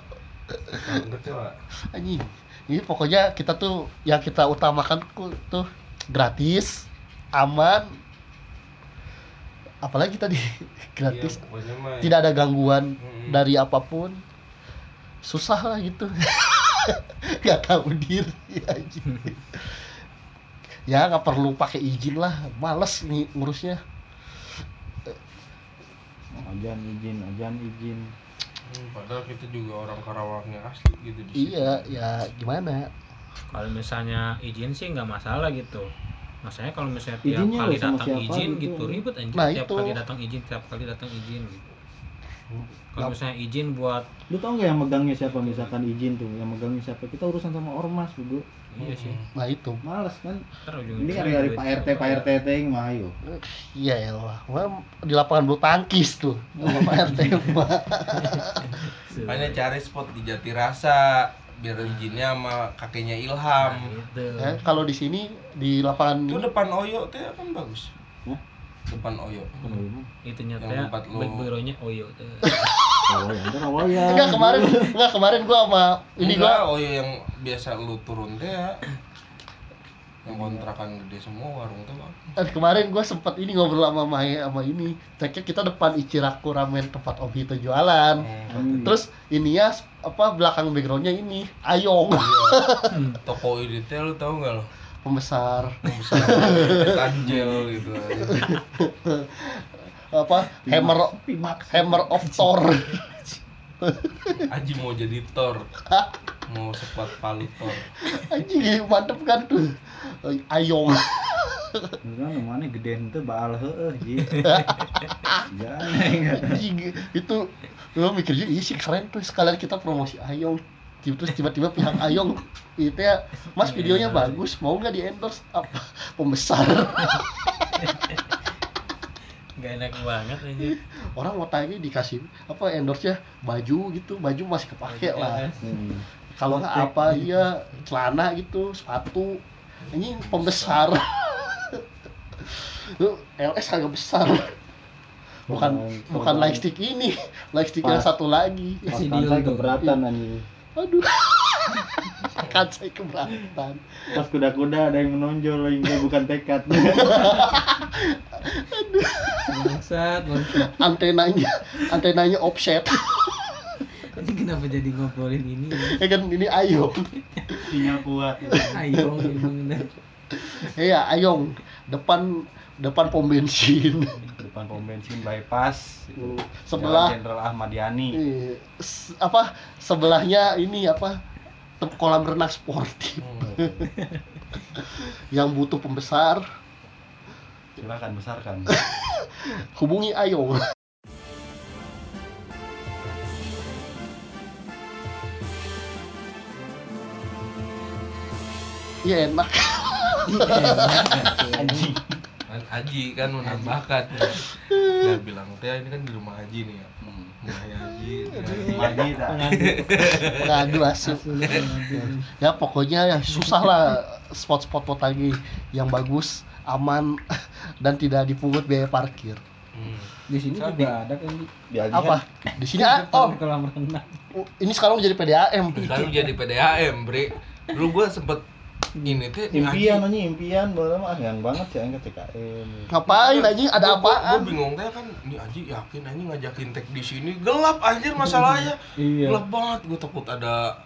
E: kecoa.
A: anjing. Ini pokoknya kita tuh yang kita utamakan tuh gratis, aman. Apalagi tadi gratis,
E: Iya, mah.
A: tidak ada gangguan
E: Mm-mm.
A: dari apa pun. Susah lah gitu. Gak tahu diri anjing. Ya nggak perlu pakai izin lah, males nih ngurusnya.
C: Ajan izin, ajan izin.
E: Hmm, padahal kita juga orang Karawangnya asli gitu di situ.
A: Iya, ya gimana?
D: Kalau misalnya izin sih nggak masalah gitu. Masalahnya kalau misalnya tiap
C: Izinnya
D: kali datang
C: siapa
D: izin
C: gitu.
D: gitu ribet anjing.
A: Nah,
D: tiap
A: itu.
D: kali datang izin, tiap kali datang izin gitu. Kalau
A: Nggak-
D: misalnya izin buat
C: Lu tau nggak yang megangnya siapa misalkan izin tuh, yang megangnya siapa? Kita urusan sama ormas juga.
D: Iya sih.
A: Nah itu.
C: Males kan? Ini kan dari Pak RT, Pak RT ting mah ayo.
A: Iya ya lah. Gua di lapangan bulu tangkis tuh. Sama Pak RT mah.
B: Makanya cari spot di Jatirasa biar izinnya sama kakeknya Ilham.
D: Nah, gitu.
A: Ya, kalau di sini di lapangan
B: Itu depan Oyo teh kan bagus.
C: Hah?
B: Depan Oyo.
D: Itu
B: Yang
D: nyata
B: tempat lu-
D: baik bironya Oyo
C: Oh, ya.
A: enggak kemarin enggak kemarin gua sama ini
B: Enggak,
A: gua
B: Oyo yang biasa lu turun teh ya. Yang kontrakan gede semua warung tuh. Bang.
A: eh, kemarin gua sempat ini ngobrol sama Mai sama ini. Ceknya kita depan Ichiraku ramen tempat Om Hito jualan.
C: Hmm.
A: Terus ininya apa belakang backgroundnya ini Ayong
B: Toko ini teh lu tahu nggak lo?
A: pembesar
B: Bisa tanjel gitu.
A: apa? Hammer hammer of Thor.
B: Aji mau jadi Thor. Mau sekuat palu Thor.
A: anjing mantep kan tuh? Ayong
C: Kan mana gede ente baal heeh ji.
A: Itu lo mikir juga iya sih keren tuh sekalian kita promosi Ayong terus tiba-tiba pihak Ayong itu ya mas videonya bagus mau nggak di endorse apa? Pembesar
D: Gak enak banget aja.
A: orang mau tanya dikasih apa endorse nya baju gitu baju masih kepake lah.
C: Hmm.
A: kalau nggak apa iya celana gitu sepatu. Ini pembesar. Lu LS agak besar. Bukan
C: Oh,
A: bukan
C: oh.
A: lightstick ini. Lightstick yang satu lagi.
C: Saya
D: tuh.
C: keberatan anjing.
A: aduh saya keberatan
C: Pas kuda-kuda ada yang menonjol yang bukan tekad.
D: Bangsat,
A: antenanya antenanya offset
D: Ini kenapa jadi ngobrolin ini?
A: ya kan ini Ayong
C: Sinyal kuat.
D: Ayo, emang bener.
A: iya Ayong depan depan pom bensin
F: depan pom bensin bypass itu.
A: Sebelah-
F: Jalan Jenderal Ahmad Yani
A: Iya. Apa sebelahnya ini apa kolam renang sportif.
B: Hmm.
A: yang butuh pembesar.
F: Silakan besarkan.
A: Hubungi Ayo. Iya enak.
F: Anjing.
B: Kan Aji kan menambahkan. Dia bilang teh ini kan di rumah Aji nih ya. Rumahnya Ya.
A: ngadu asup ya pokoknya ya susah lah spot-spot lagi yang bagus aman dan tidak dipungut biaya parkir
B: Hmm.
D: Di sini juga ada kan di
A: apa di sini ah, oh
D: kolam renang.
A: ini sekarang jadi PDAM
B: sekarang jadi PDAM bre dulu gua sempet ini teh
F: impian anjing impian boleh mah yang banget sih aing ke TKM
A: ngapain anjing? Ada
B: Gua- gua-
A: apaan?
B: Gua bingung teh kan ini Aji yakin Aji ngajakin tek di sini? Gelap anjir masalahnya.
D: Iya.
B: Gelap banget. Gua takut ada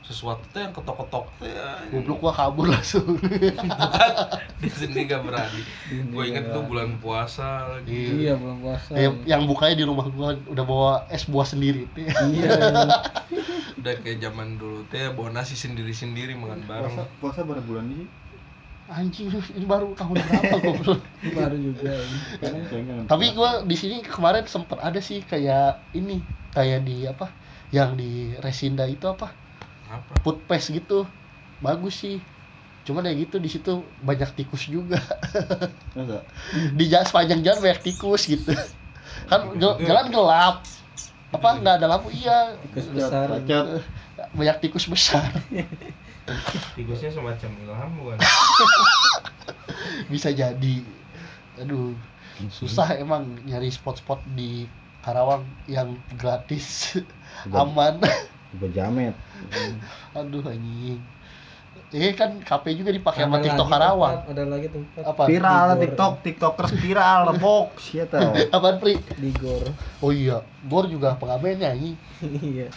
B: sesuatu teh yang ketok-ketok teh.
A: goblok gua kabur langsung
B: Bukan di sini gak berani. Gua inget tuh bulan puasa lagi.
D: Iya belum puasa.
A: yang, yang bukanya di rumah gua udah bawa es buah sendiri
D: Iya.
B: Udah kayak zaman dulu teh bawa nasi sendiri-sendiri makan bareng.
F: puasa puasa berapa bulan ini
A: anjing ini baru tahun berapa goblok
D: Baru juga.
F: Nggak-
A: tapi gua di sini kemarin sempet ada sih kayak ini kayak di apa yang di Resinda itu apa
B: Apa?
A: food paste gitu. Bagus sih. Cuman ya gitu di situ banyak tikus juga.
F: Masa?
A: di jalan sepanjang jalan banyak tikus gitu. Kan jalan gelap. Apa nggak ada lampu? Iya.
D: Tikus besar.
A: Banyak tikus besar.
B: Tikusnya semacam ilham bukan?
A: bisa jadi. Aduh susah emang nyari spot-spot di Karawang yang gratis. Aman
C: juga jamet.
A: Aduh anjing. Eh kan KP juga dipakai sama TikTok Karawang.
D: tempat, Ada lagi tempat.
A: Apa
C: viral
D: Di
C: tiktok tiktokers viral box siapa
A: apaan pri?
D: Di gor.
A: oh iya Gor juga pengamennya anjing.
D: Iya.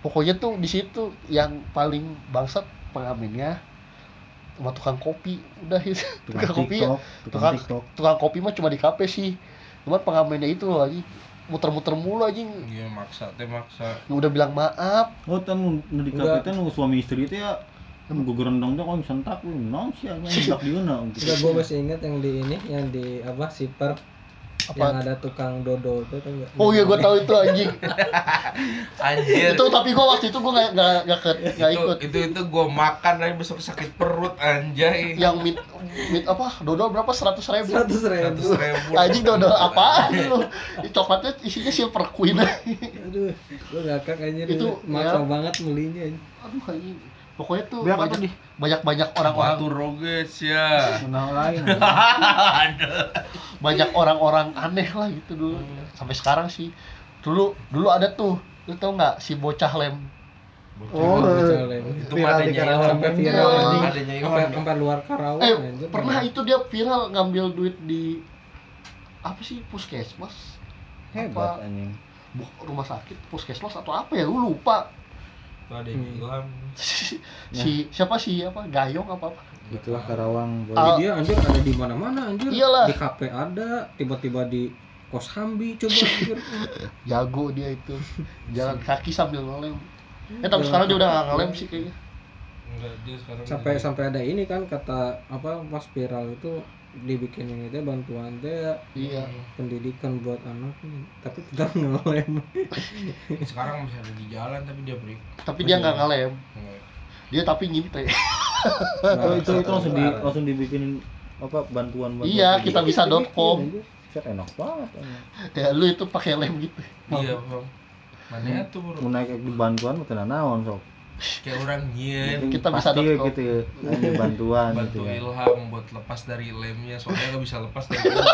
A: pokoknya tuh di situ yang paling bangsat pengamennya sama tukang kopi. Udah itu
C: tukang
A: tukang kopi ya.
C: Tiktok tukang
A: tukang
C: tiktok.
A: tukang kopi mah cuma di kafe sih. Cuman pengamennya itu lagi muter-muter mulu anjing.
B: Iya maksa teh maksa.
A: udah bilang maaf.
C: Oh kan nu di nu suami istri teh ya kan gue gerendong teh kok sentak lu nong sih aja nyedak di mana
D: Udah gue masih ingat yang di ini, yang di apa siper yang
A: apa
D: ada tukang dodo itu tuh nggak?
A: oh iya gua tahu itu anjing
B: Anjir.
A: itu tapi gua waktu itu gua nggak nggak nggak ke- nggak
B: itu,
A: ikut
B: itu itu gue makan tapi besok sakit perut anjay
A: yang mit mit apa dodol berapa seratus ribu
D: Seratus ribu.
B: seratus ribu
A: anjing dodol apaan lu coklatnya isinya silver queen
D: Aduh, gue ngakak anjir.
A: Itu,
D: maksa
A: ya.
D: banget belinya. anjir.
A: aduh anjing pokoknya tuh
C: Biar
A: banyak
C: di?
A: banyak banyak orang-orang
B: Batu roges ya
C: menang lain
A: banyak orang-orang aneh lah gitu dulu sampai sekarang sih dulu dulu ada tuh lu tau nggak si bocah lem
C: oh
D: Bocah lem.
B: itu
C: viral di Karawang
D: Sampai
C: kan.
D: viral
A: Iya.
D: anjing.
B: adanya
D: Sampai sampai luar Karawang
A: eh
D: anjir.
A: pernah itu dia viral ngambil duit di apa sih puskesmas
C: hebat
A: Apa?
C: anjing
A: rumah sakit puskesmas atau apa ya lu lupa
B: itu adanya Ilham
A: si siapa sih apa gayong apa apa
C: itulah Karawang boy.
A: Ah.
D: Dia anjir ada di mana-mana anjir.
A: Iyalah.
D: Di kafe ada, tiba-tiba di kos Hambi coba anjir.
A: jago dia itu jalan kaki sambil ngelem eh tapi sekarang dia udah nggak ngelem sih kayaknya
B: enggak dia sekarang
D: sampai
B: jadi-
D: sampai ada ini kan kata apa pas viral itu dibikin ini teh bantuan teh
A: iya.
D: pendidikan buat anak tapi tetap ngelem.
B: Sekarang masih ada di jalan tapi dia beri
A: tapi dia nggak ngelem. Dia tapi nginte
C: itu itu itu langsung di langsung dibikinin apa bantuan bantuan
A: iya kita bisa com.
C: Set enak banget
A: ya lu itu pakai lem gitu.
B: Iya bang. Mana tuh bro?
C: Mau naik bantuan mau tenan naon sok
B: kayak orang nyen
A: Kita bisa .com.
C: gitu ya. bantuan
B: bantu
C: gitu ya.
B: Ilham buat lepas dari lemnya soalnya nggak bisa lepas dari lem.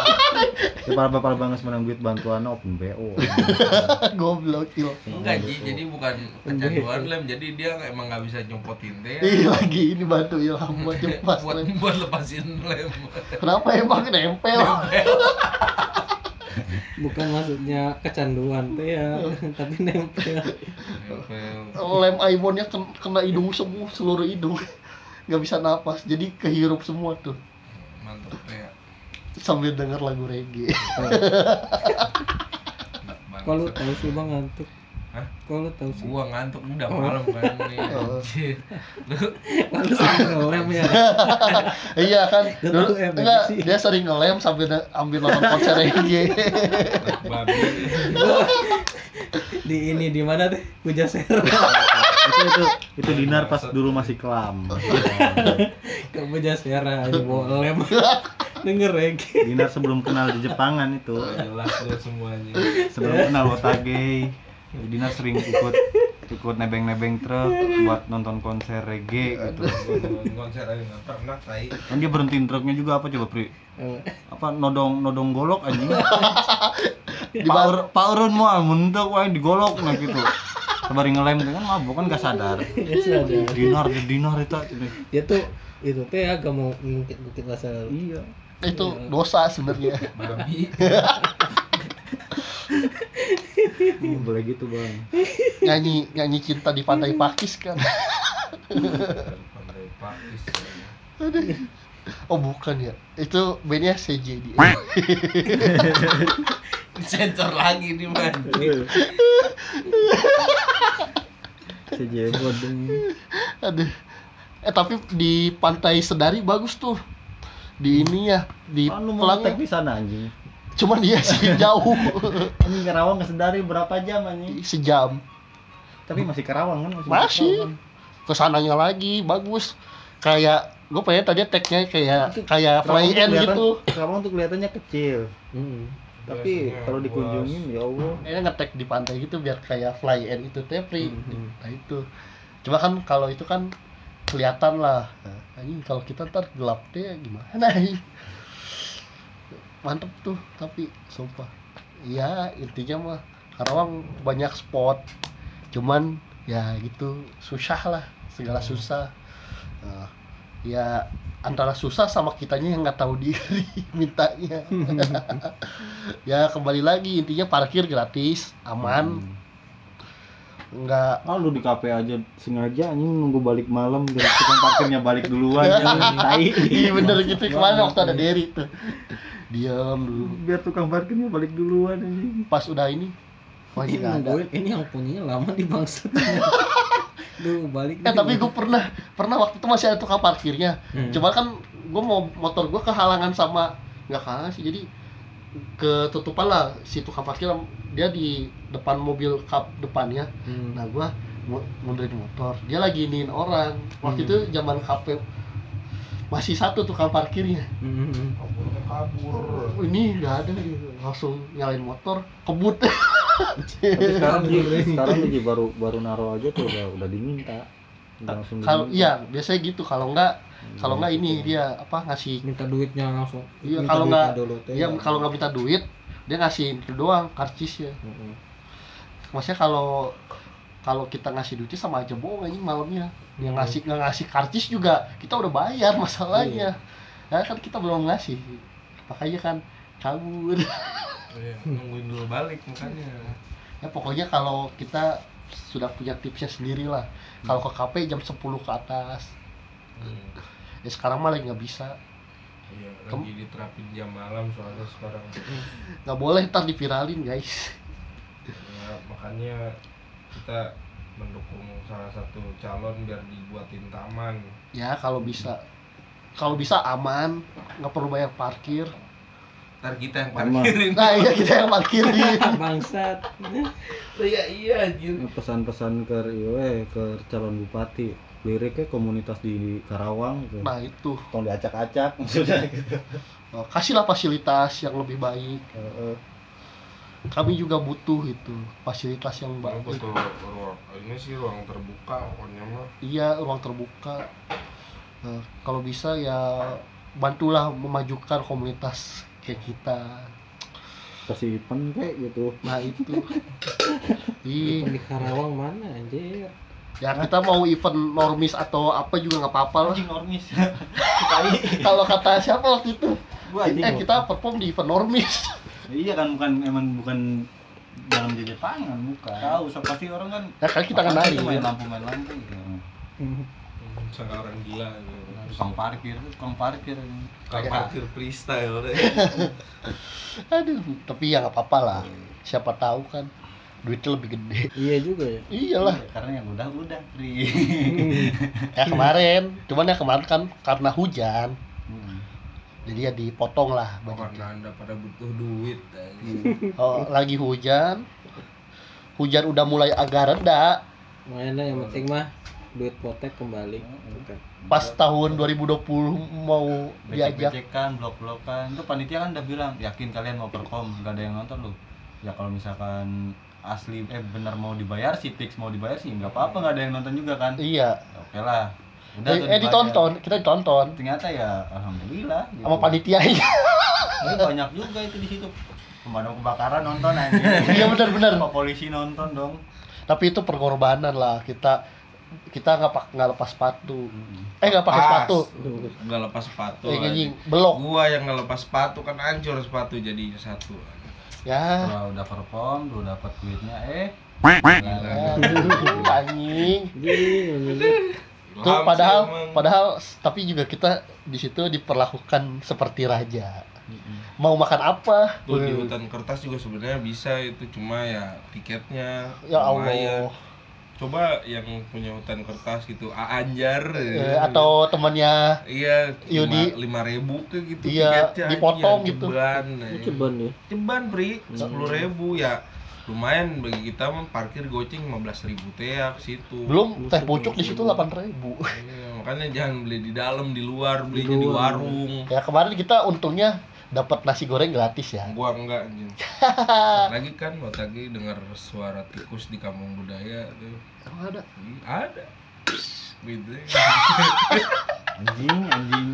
C: ya para bapak banget menang duit bantuan open bo
A: goblok il
B: enggak Ji, jadi bukan kecanduan lem. Jadi dia emang nggak bisa nyopotin teh
A: Ih lagi ini bantu ilham buat lepas
B: buat
A: lem.
B: buat lepasin lem.
A: Kenapa emang nempel
D: bukan maksudnya kecanduan teh ya tapi nempel.
B: Nempel.
A: lem iPhone-nya ken- kena hidung semua seluruh hidung. Nggak bisa napas jadi kehirup semua tuh.
B: Mantep teh ya.
A: Sambil denger lagu reggae.
D: Kalau tahu sih bang ngantuk.
B: Hah?
D: Kalau tahu sih.
B: gua ngantuk udah malam kan nih
A: Oh.
B: anjir. lu
D: Lalu sering ngelem ya.
A: iya kan dulu
D: eh,
A: enggak dia sering ngelem sambil ambil nonton konser reggae
B: babi
D: Di ini di mana teh? Puja Sera.
C: itu itu itu dinar pas dulu masih kelam
D: Ke Puja Sera ini bawa lem. Denger reggae.
C: dinar sebelum kenal di Jepangan itu
B: Udah jelas tuh semuanya
C: sebelum kenal Otage dinar sering ikut ikut nebeng-nebeng truk buat nonton konser reggae gitu.
B: Gua nonton konser aja nggak pernah tai.
C: Kan dia berhentiin truknya juga apa coba pri? Apa nodong nodong golok anjing power poweran mau mentok wae digolok nah gitu. Sabari ngelem kan mabuk kan gak sadar.
D: Ya sadar.
C: dinar dinar itu
D: Dia tuh itu teh agak mau ngungkit-ngungkit masa lalu.
C: iya.
A: Itu dosa sebenarnya
C: Iya, boleh gitu bang.
A: Nyanyi nyanyi cinta di pantai Pakis kan?
B: Pandai pakis
A: oh bukan ya. Itu bandnya CJD
B: sensor lagi nih man
C: sejebot
A: aduh. Eh tapi di pantai Sedari bagus tuh. Di ini ya di
C: lu mau
A: Pelangi
C: ngetek di sana anjing
A: cuman dia sih jauh.
C: Anjing Karawang ke Sedari berapa jam anjing?
A: Sejam.
C: Tapi masih Karawang kan? Masih,
A: masih.
C: Karawang.
A: ke sananya lagi bagus. Kayak gue pengen tadi tagnya kayak kayak
C: Karawang
A: fly end gitu.
C: Karawang tuh kelihatannya kecil.
D: Hmm.
C: tapi
B: Biasanya
C: kalau
B: luas.
C: dikunjungin ya Allah.
A: Kayaknya ngetek di pantai gitu biar kayak fly end itu free.
C: Mhm.
A: nah itu. Cuma kan kalau itu kan kelihatan lah. Nah, ini kalau kita ntar gelap deh gimana ini mantep tuh tapi sumpah. Iya intinya mah Karawang banyak spot. Cuman ya gitu susah lah segala susah. Nah, ya antara susah sama kitanya yang nggak tahu diri mintanya. Ya kembali lagi intinya parkir gratis aman. Nggak
C: Ah lu di kafe aja sengaja anjing nunggu balik malam biar tukang parkirnya balik duluan tai.
A: iya bener gitu kemarin waktu ada Derry tuh diam dulu
C: Biar tukang parkirnya balik duluan anjing.
A: pas udah ini wah ini
D: Ini
A: nggak ada
D: nungguin ini yang punyanya lama di bangsat. Duh, balik
A: eh tapi gue pernah pernah waktu itu masih ada tukang parkirnya
D: Hmm.
A: cuma kan gue mau motor gue kehalangan sama nggak kehalangan sih jadi ketutupan lah si tukang parkir dia di depan mobil kap depannya
D: Hmm.
A: nah gue mundurin motor dia lagi iniin orang waktu
D: Hmm.
A: itu zaman KP masih satu tukang parkirnya
D: Hmm.
B: kabur
A: Oh, ini nggak ada gitu. langsung nyalain motor kebut
C: Tapi sekarang Ji, sekarang Ji, baru baru naruh aja tuh udah udah diminta. Langsung
A: kalau iya biasanya gitu kalau nggak kalau nggak ini dia apa ngasih
D: minta duitnya langsung.
A: Iya, kalau nggak- dia kalau nggak minta duit dia ngasih itu doang karcis ya
D: Heeh.
A: maksudnya kalau kalau kita ngasih duitnya sama aja bohong anjing malamnya. Yang ngasih nggak ngasih karcis juga kita udah bayar masalahnya. Ya kan kita belum ngasih. Makanya kan kabur
B: Iya, nungguin dulu balik makanya.
A: Ya pokoknya kalau kita sudah punya tipsnya sendiri lah kalau ke KP jam 10 ke atas.
B: Hmm.
A: ya sekarang malah nggak bisa.
B: Iya lagi diterapin jam malam soalnya sekarang.
A: Nggak boleh ntar diviralin guys.
B: Ya, makanya kita mendukung salah satu calon biar dibuatin taman.
A: Ya kalau bisa. Kalau bisa aman nggak perlu bayar parkir.
B: Ntar kita yang parkirin.
A: Nah iya kita yang parkirin.
D: Bangsat.
B: iya iya anjir.
C: Pesan-pesan ke iwe ke calon bupati. Liriknya komunitas di Karawang gitu.
A: nah itu.
C: Tolong diacak-acak maksudnya. Gitu.
A: Oh, kasihlah fasilitas yang lebih baik.
C: Heeh.
A: Kami juga butuh itu fasilitas yang baik
B: betul ruang ini sih ruang terbuka pokoknya mah.
A: Iya ruang terbuka. Nah, kalau bisa ya bantulah memajukan komunitas kayak kita.
C: Kasih event kayak gitu.
A: Nah itu. Iya.
D: Di Karawang mana anjir?
A: ya kita mau event normis atau apa juga nggak apa-apa lah.
C: Anjing normis.
A: Kalau kata siapa waktu itu?
C: Gua
A: eh kita perform di event normis
C: iya kan bukan emang bukan dalam jajan pangan bukan tahu so pasti orang kan
A: ya kan kita
C: sih itu main
A: ya.
C: lampu main lampu gitu.
D: Hmm.
B: Sangka orang gila.
C: tukang parkir tukang parkir
B: Kayak parkir freestyle deh.
A: aduh tapi ya nggak apa-apa lah siapa tahu kan duitnya lebih gede
D: Iya juga ya.
A: iyalah
C: karena yang udah udah pri
A: ya kemarin cuman ya kemarin kan karena hujan
C: Hmm.
A: Jadi ya dipotong lah budgetnya.
B: karena anda pada butuh duit.
A: oh, lagi hujan hujan udah mulai agak reda
D: Makanya yang penting mah duit potek kembali.
A: Pas tahun 2020 mau diajak
C: Becek-becekan, blok-blokan. Itu panitia kan udah bilang, yakin kalian mau perform, gak ada yang nonton lu. Ya kalau misalkan asli eh benar mau dibayar sih fix mau dibayar sih nggak apa-apa nggak ada yang nonton juga kan
A: iya
C: Ya, oke lah udah
A: eh, eh ditonton kita ditonton.
C: Ternyata ya alhamdulillah gitu.
A: sama panitianya
C: Tapi banyak juga itu di situ. Pemadam kebakaran nonton anjing.
A: Iya benar-benar
C: Pak polisi nonton dong?
A: Tapi itu pengorbanan lah kita kita nggak pak nggak lepas sepatu. Eh nggak pakai sepatu.
B: Nggak lepas sepatu.
A: eh
B: anjing.
A: belok.
B: Gua yang nggak lepas sepatu kan hancur sepatu jadi satu.
A: ya.
C: Kalau udah perform udah dapat duitnya eh.
A: Aduh, anjing
B: Sih
A: padahal
B: emang.
A: padahal tapi juga kita di situ diperlakukan seperti raja mau makan apa
B: Tuh di hutan kertas juga sebenarnya bisa itu cuma ya tiketnya
A: ya
B: lumayan.
A: Allah
B: Coba yang punya hutan kertas gitu, A Anjar
A: Eh, atau temannya
B: iya
A: Yudi.
B: lima ribu ke gitu
A: Iya,
B: tiketnya
A: dipotong
B: anjing,
A: gitu.
B: ceban, anjing.
D: ceban ya.
B: ceban pri sepuluh ribu ya lumayan bagi kita mah parkir goceng 15.000 ribu teh ya ke situ.
A: Belum teh pucuk di situ delapan ribu.
B: Iya, makanya jangan beli di dalam di luar belinya
D: Di
B: warung.
A: Ya kemarin kita untungnya dapat nasi goreng gratis ya.
B: Gua enggak anjing. Lagi kan waktu lagi dengar suara tikus di kampung budaya tuh.
A: Ada?
B: Ada. Gitu
C: anjing anjing.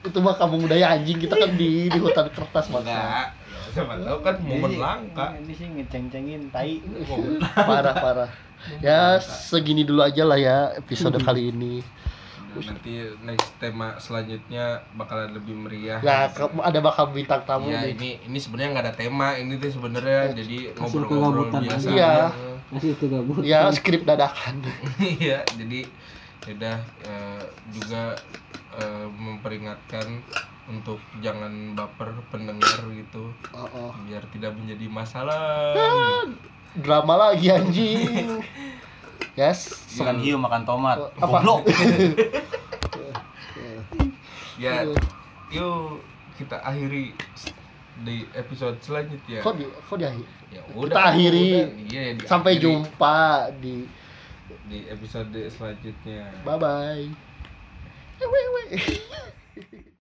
A: Itu mah kampung budaya anjing. Kita kan di di hutan kertas maka
B: siapa tahu kan momen langka.
C: Ini sih ngeceng-cengin tai.
A: Parah parah. Ya segini dulu aja lah ya episode kali ini.
B: Nanti next tema selanjutnya bakalan lebih meriah.
A: Ya ke- ada bakal bintang tamu
B: Iya
A: nih.
B: ini ini sebenarnya nggak ada tema ini tuh sebenarnya jadi
D: Hasil
B: ngobrol-ngobrol biasa.
A: Iya.
D: Masih itu gabut.
A: ya skrip dadakan.
B: Iya jadi udah eh, juga eh, memperingatkan untuk jangan baper pendengar gitu.
A: Oh, oh.
B: biar tidak menjadi masalah.
A: Drama lagi anjing. Yes.
C: Makan hiu makan tomat.
A: Apa?
C: goblok.
B: Ya yuk kita akhiri di episode selanjutnya.
A: Kok di kok di
B: ya
A: kita akhiri.
B: udah. iya ya,
A: sampai
B: diakhiri
A: jumpa di
B: di episode selanjutnya.
A: Bye bye